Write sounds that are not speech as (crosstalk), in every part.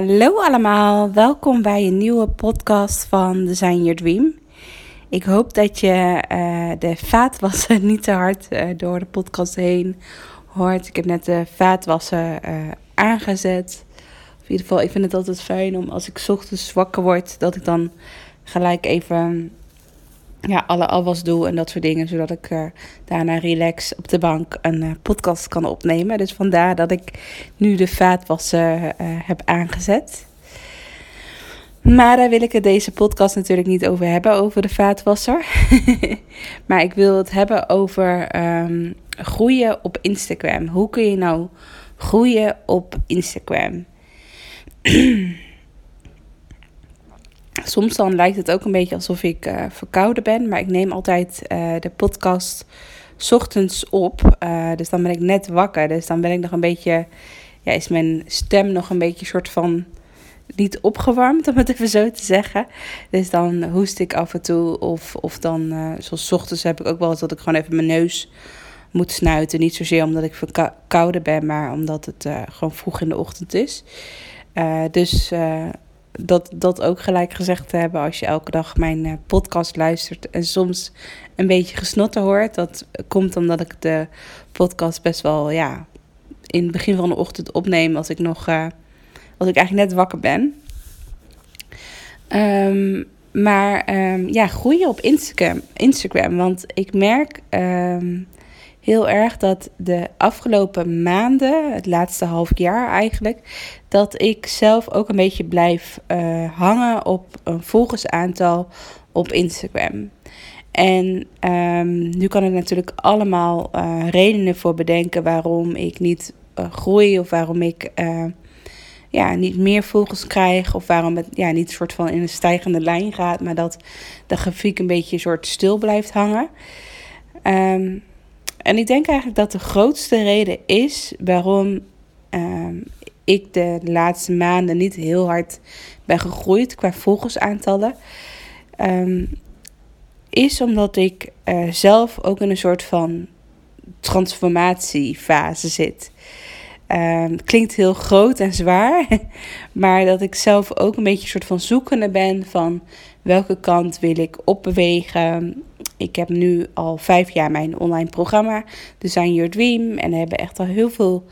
Hallo allemaal, welkom bij een nieuwe podcast van Design Your Dream. Ik hoop dat je uh, de vaatwassen (laughs) niet te hard uh, door de podcast heen hoort. Ik heb net de vaatwassen uh, aangezet. in ieder geval, ik vind het altijd fijn om als ik ochtends wakker word, dat ik dan gelijk even ja, alle afwas doe en dat soort dingen. Zodat ik uh, daarna relax op de bank een uh, podcast kan opnemen. Dus vandaar dat ik nu de vaatwassen uh, heb aangezet. Maar daar wil ik het deze podcast natuurlijk niet over hebben, over de vaatwasser. (laughs) maar ik wil het hebben over um, groeien op Instagram. Hoe kun je nou groeien op Instagram? (clears throat) Soms dan lijkt het ook een beetje alsof ik uh, verkouden ben, maar ik neem altijd uh, de podcast ochtends op. Uh, dus dan ben ik net wakker. Dus dan ben ik nog een beetje, ja, is mijn stem nog een beetje soort van niet opgewarmd, om het even zo te zeggen. Dus dan hoest ik af en toe. Of, of dan, zoals ochtends heb ik ook wel eens dat ik gewoon even mijn neus moet snuiten. Niet zozeer omdat ik verkouden ben, maar omdat het gewoon vroeg in de ochtend is. Dus dat, dat ook gelijk gezegd te hebben als je elke dag mijn podcast luistert en soms een beetje gesnotten hoort. Dat komt omdat ik de podcast best wel ja, in het begin van de ochtend opneem als ik nog als ik eigenlijk net wakker ben. Um, maar um, ja, groeien op Instagram, Instagram. Want ik merk um, heel erg dat de afgelopen maanden, het laatste half jaar eigenlijk, dat ik zelf ook een beetje blijf uh, hangen op een volgersaantal op Instagram. En um, nu kan ik natuurlijk allemaal uh, redenen voor bedenken waarom ik niet uh, groei of waarom ik ja, niet meer volgers krijg. Of waarom het ja, niet soort van in een stijgende lijn gaat. Maar dat de grafiek een beetje soort stil blijft hangen. Um, en ik denk eigenlijk dat de grootste reden is waarom um, ik de laatste maanden niet heel hard ben gegroeid qua volgersaantallen. Um, is omdat ik uh, zelf ook in een soort van transformatiefase zit. Um, klinkt heel groot en zwaar, (laughs) maar dat ik zelf ook een beetje een soort van zoekende ben van welke kant wil ik opbewegen. Ik heb nu al vijf jaar mijn online programma Design Your Dream en hebben echt al heel veel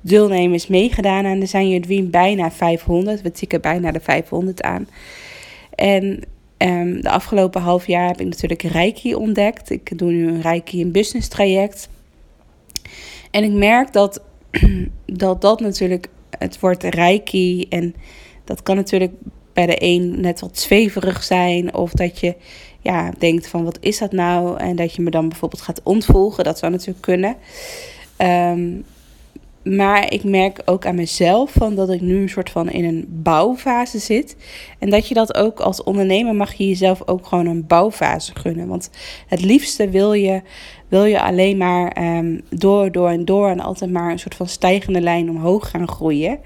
deelnemers meegedaan aan Design Your Dream, bijna 500. We tikken bijna de 500 aan. En um, de afgelopen half jaar heb ik natuurlijk Reiki ontdekt. Ik doe nu een Reiki in business traject. En ik merk dat (clears throat) dat dat natuurlijk het wordt reiki en dat kan natuurlijk bij de een net wat zweverig zijn of dat je ja, denkt van wat is dat nou en dat je me dan bijvoorbeeld gaat ontvolgen, dat zou natuurlijk kunnen. Um, maar ik merk ook aan mezelf van dat ik nu een soort van in een bouwfase zit. En dat je dat ook als ondernemer mag je jezelf ook gewoon een bouwfase gunnen. Want het liefste wil je, wil je alleen maar um, door, door en door en altijd maar een soort van stijgende lijn omhoog gaan groeien.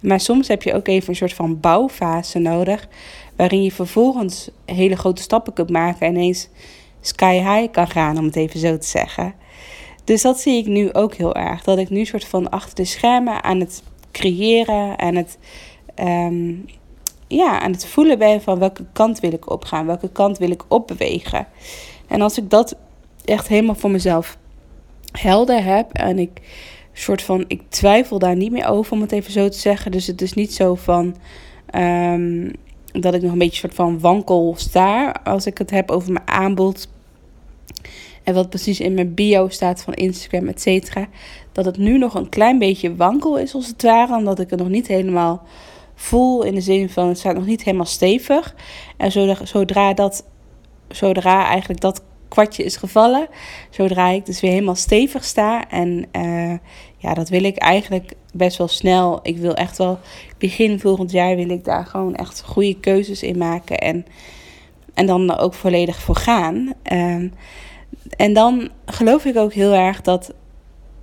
Maar soms heb je ook even een soort van bouwfase nodig. Waarin je vervolgens hele grote stappen kunt maken en ineens sky high kan gaan, om het even zo te zeggen. Dus dat zie ik nu ook heel erg. Dat ik nu soort van achter de schermen aan het creëren en het, um, ja, aan het voelen ben van welke kant wil ik opgaan, welke kant wil ik opbewegen. En als ik dat echt helemaal voor mezelf helder heb en ik soort van, ik twijfel daar niet meer over om het even zo te zeggen. Dus het is niet zo van um, dat ik nog een beetje soort van wankel sta als ik het heb over mijn aanbod en wat precies in mijn bio staat van Instagram, et cetera. Dat het nu nog een klein beetje wankel is, als het ware. Omdat ik het nog niet helemaal voel. In de zin van het staat nog niet helemaal stevig. En zodra, zodra, dat, zodra eigenlijk dat kwartje is gevallen. Zodra ik dus weer helemaal stevig sta. En uh, ja, dat wil ik eigenlijk best wel snel. Ik wil echt wel begin volgend jaar wil ik daar gewoon echt goede keuzes in maken. En, en dan ook volledig voor gaan. Um, en dan geloof ik ook heel erg dat,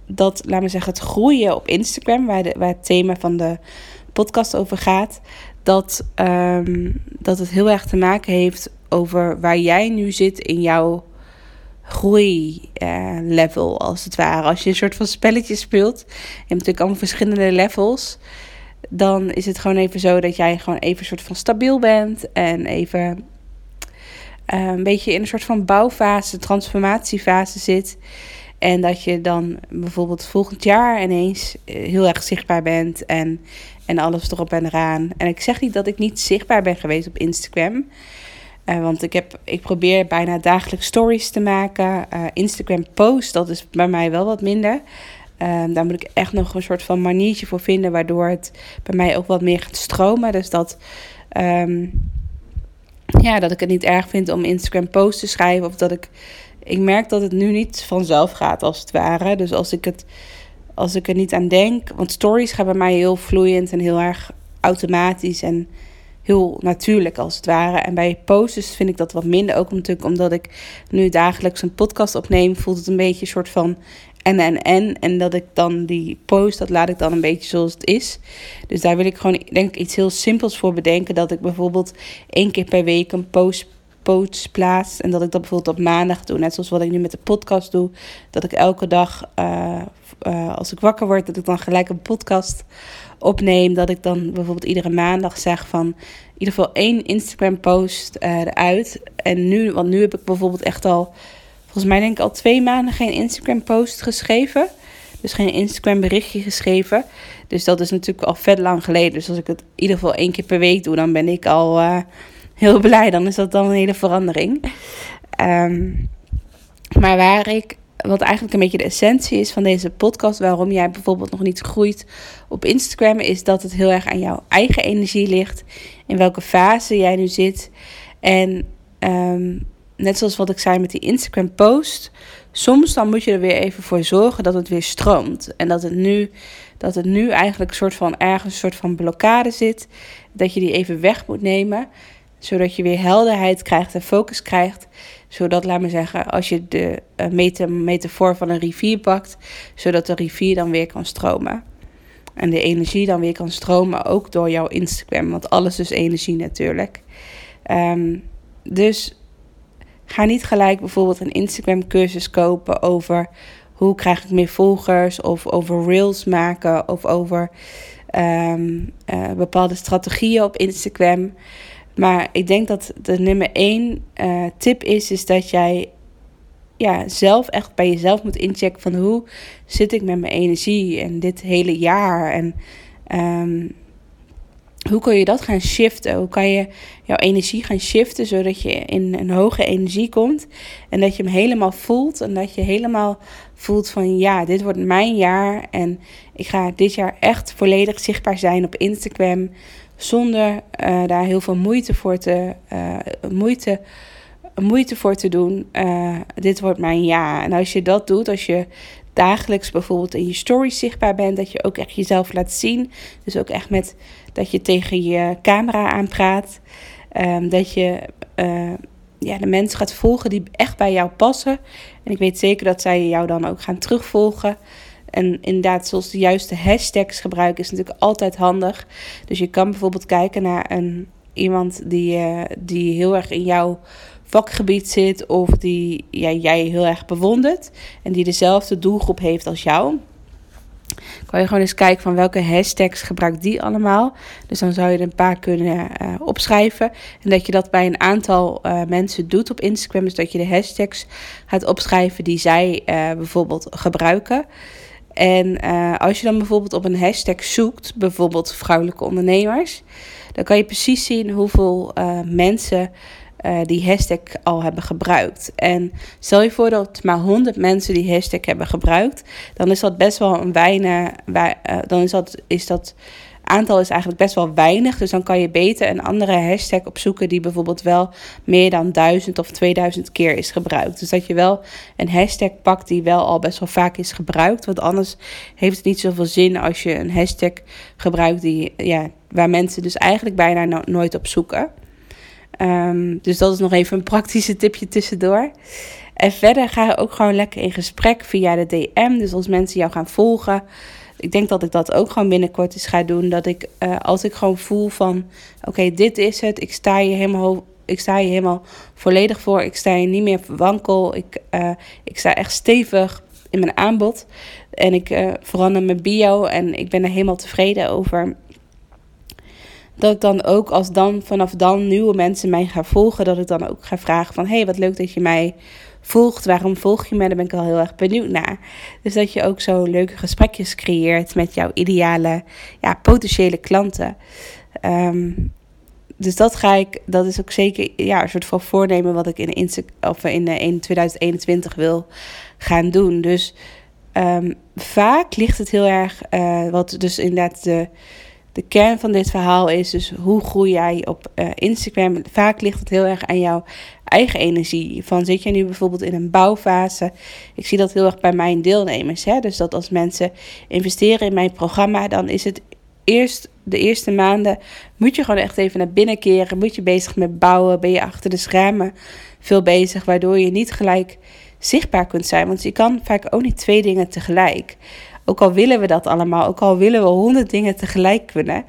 dat laat me zeggen, het groeien op Instagram, waar, de, waar het thema van de podcast over gaat, dat, um, dat het heel erg te maken heeft over waar jij nu zit in jouw groeilevel, uh, als het ware. Als je een soort van spelletje speelt, je hebt natuurlijk allemaal verschillende levels, dan is het gewoon even zo dat jij gewoon even een soort van stabiel bent en even uh, een beetje in een soort van bouwfase, transformatiefase zit. En dat je dan bijvoorbeeld volgend jaar ineens eh, heel erg zichtbaar bent en, en alles erop en eraan. En ik zeg niet dat ik niet zichtbaar ben geweest op Instagram. Uh, want ik, heb, ik probeer bijna dagelijks stories te maken. Uh, Instagram post, dat is bij mij wel wat minder. Uh, daar moet ik echt nog een soort van maniertje voor vinden, waardoor het bij mij ook wat meer gaat stromen. Dus dat, um, ja, dat ik het niet erg vind om Instagram posts te schrijven. Of dat ik. Ik merk dat het nu niet vanzelf gaat, als het ware. Dus als ik, het, als ik er niet aan denk. Want stories gaan bij mij heel vloeiend en heel erg automatisch. En heel natuurlijk als het ware. En bij posts vind ik dat wat minder. Ook natuurlijk omdat ik nu dagelijks een podcast opneem, voelt het een beetje een soort van en en en. En dat ik dan die post, dat laat ik dan een beetje zoals het is. Dus daar wil ik gewoon, denk ik, iets heel simpels voor bedenken. Dat ik bijvoorbeeld één keer per week een post posts plaats. En dat ik dat bijvoorbeeld op maandag doe. Net zoals wat ik nu met de podcast doe. Dat ik elke dag, uh, uh, als ik wakker word, dat ik dan gelijk een podcast opneem. Dat ik dan bijvoorbeeld iedere maandag zeg van in ieder geval één Instagram post uh, eruit. En nu, want nu heb ik bijvoorbeeld echt al volgens mij denk ik al twee maanden geen Instagram post geschreven. Dus geen Instagram berichtje geschreven. Dus dat is natuurlijk al vet lang geleden. Dus als ik het in ieder geval één keer per week doe, dan ben ik al heel blij. Dan is dat dan een hele verandering. Um, maar waar ik, wat eigenlijk een beetje de essentie is van deze podcast, waarom jij bijvoorbeeld nog niet groeit op Instagram, is dat het heel erg aan jouw eigen energie ligt. In welke fase jij nu zit. En um, net zoals wat ik zei met die Instagram post. Soms dan moet je er weer even voor zorgen dat het weer stroomt. En dat het nu, dat het nu eigenlijk een soort van ergens een soort van blokkade zit. Dat je die even weg moet nemen. Zodat je weer helderheid krijgt en focus krijgt. Zodat, laat me zeggen, als je de uh, metafoor van een rivier pakt. Zodat de rivier dan weer kan stromen. En de energie dan weer kan stromen, ook door jouw Instagram. Want alles is energie natuurlijk. Um, dus Ga niet gelijk bijvoorbeeld een Instagram cursus kopen over hoe krijg ik meer volgers of over reels maken of over um, uh, bepaalde strategieën op Instagram. Maar ik denk dat de nummer één uh, tip is, is dat jij ja, zelf echt bij jezelf moet inchecken van hoe zit ik met mijn energie en dit hele jaar. En um, hoe kun je dat gaan shiften? Hoe kan je jouw energie gaan shiften zodat je in een hoge energie komt en dat je hem helemaal voelt en dat je helemaal voelt van ja, dit wordt mijn jaar en ik ga dit jaar echt volledig zichtbaar zijn op Instagram zonder uh, daar heel veel moeite voor te, uh, moeite, moeite voor te doen. Uh, dit wordt mijn jaar. En als je dat doet, als je dagelijks bijvoorbeeld in je stories zichtbaar bent, dat je ook echt jezelf laat zien. Dus ook echt met dat je tegen je camera aanpraat. Um, dat je ja, de mensen gaat volgen die echt bij jou passen. En ik weet zeker dat zij jou dan ook gaan terugvolgen. En inderdaad, zoals de juiste hashtags gebruiken is natuurlijk altijd handig. Dus je kan bijvoorbeeld kijken naar een, iemand die, uh, die heel erg in jouw vakgebied zit of die jij heel erg bewondert en die dezelfde doelgroep heeft als jou. Kan je gewoon eens kijken van welke hashtags gebruikt die allemaal. Dus dan zou je er een paar kunnen uh, opschrijven. En dat je dat bij een aantal uh, mensen doet op Instagram. Dus dat je de hashtags gaat opschrijven die zij bijvoorbeeld gebruiken. En als je dan bijvoorbeeld op een hashtag zoekt, bijvoorbeeld vrouwelijke ondernemers, dan kan je precies zien hoeveel mensen uh, die hashtag al hebben gebruikt. En stel je voor dat maar 100 mensen die hashtag hebben gebruikt, dan is dat best wel een weinig. Dan is dat, is dat aantal is eigenlijk best wel weinig. Dus dan kan je beter een andere hashtag opzoeken die bijvoorbeeld wel meer dan 1000 of 2000 keer is gebruikt. Dus dat je wel een hashtag pakt die wel al best wel vaak is gebruikt. Want anders heeft het niet zoveel zin als je een hashtag gebruikt die, ja, waar mensen dus eigenlijk bijna nooit op zoeken. Um, dus dat is nog even een praktische tipje tussendoor. En verder ga je ook gewoon lekker in gesprek via de DM. Dus als mensen jou gaan volgen. Ik denk dat ik dat ook gewoon binnenkort eens ga doen. Dat ik, uh, als ik gewoon voel van... Oké, dit is het. Ik sta je helemaal... Ik sta je helemaal volledig voor. Ik sta je niet meer wankel. Ik, uh, ik sta echt stevig in mijn aanbod. En ik uh, verander mijn bio. En ik ben er helemaal tevreden over dat ik dan ook als dan vanaf dan nieuwe mensen mij gaan volgen, dat ik dan ook ga vragen van hey, wat leuk dat je mij volgt. Waarom volg je mij? Daar ben ik al heel erg benieuwd naar. Dus dat je ook zo leuke gesprekjes creëert met jouw ideale, ja, potentiële klanten. Um, dus dat ga ik, dat is ook zeker ja, een soort van voornemen wat ik in, of in, eh, in 2021 wil gaan doen. Dus um, vaak ligt het heel erg, uh, wat dus inderdaad de de kern van dit verhaal is dus hoe groei jij op uh, Instagram. Vaak ligt het heel erg aan jouw eigen energie. Van zit je nu bijvoorbeeld in een bouwfase? Ik zie dat heel erg bij mijn deelnemers. Hè? Dus dat als mensen investeren in mijn programma, dan is het eerst de eerste maanden moet je gewoon echt even naar binnen keren. Moet je bezig met bouwen? Ben je achter de schermen veel bezig, waardoor je niet gelijk zichtbaar kunt zijn. Want je kan vaak ook niet twee dingen tegelijk. Ook al willen we dat allemaal, ook al willen we honderd dingen tegelijk kunnen,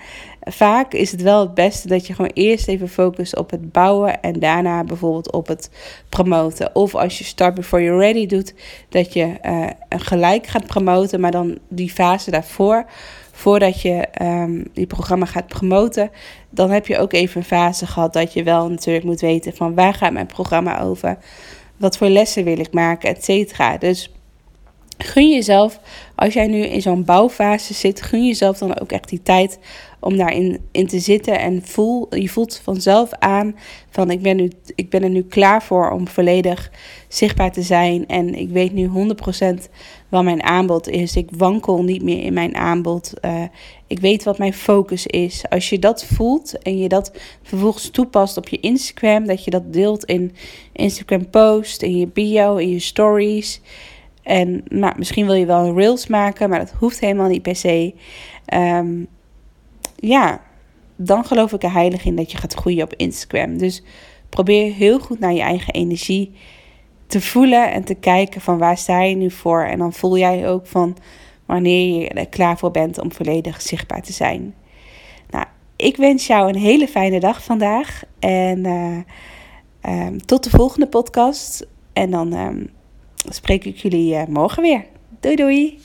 vaak is het wel het beste dat je gewoon eerst even focust op het bouwen en daarna bijvoorbeeld op het promoten. Of als je start before you're ready doet, dat je uh, gelijk gaat promoten, maar dan die fase daarvoor, voordat je um, die programma gaat promoten, dan heb je ook even een fase gehad dat je wel natuurlijk moet weten van waar gaat mijn programma over, wat voor lessen wil ik maken, et cetera. Dus gun jezelf, als jij nu in zo'n bouwfase zit, gun jezelf dan ook echt die tijd om daarin in te zitten. En voel, je voelt vanzelf aan van ik ben, nu, ik ben er nu klaar voor om volledig zichtbaar te zijn. En ik weet nu 100% wat mijn aanbod is. Ik wankel niet meer in mijn aanbod. Uh, ik weet wat mijn focus is. Als je dat voelt en je dat vervolgens toepast op je Instagram, dat je dat deelt in Instagram post, in je bio, in je stories en nou, misschien wil je wel rails maken, maar dat hoeft helemaal niet per se. Um, ja, dan geloof ik er heilig in dat je gaat groeien op Instagram. Dus probeer heel goed naar je eigen energie te voelen en te kijken van waar sta je nu voor. En dan voel jij ook van wanneer je er klaar voor bent om volledig zichtbaar te zijn. Nou, ik wens jou een hele fijne dag vandaag. En uh, um, tot de volgende podcast. En dan um, spreek ik jullie uh, morgen weer. Doei doei!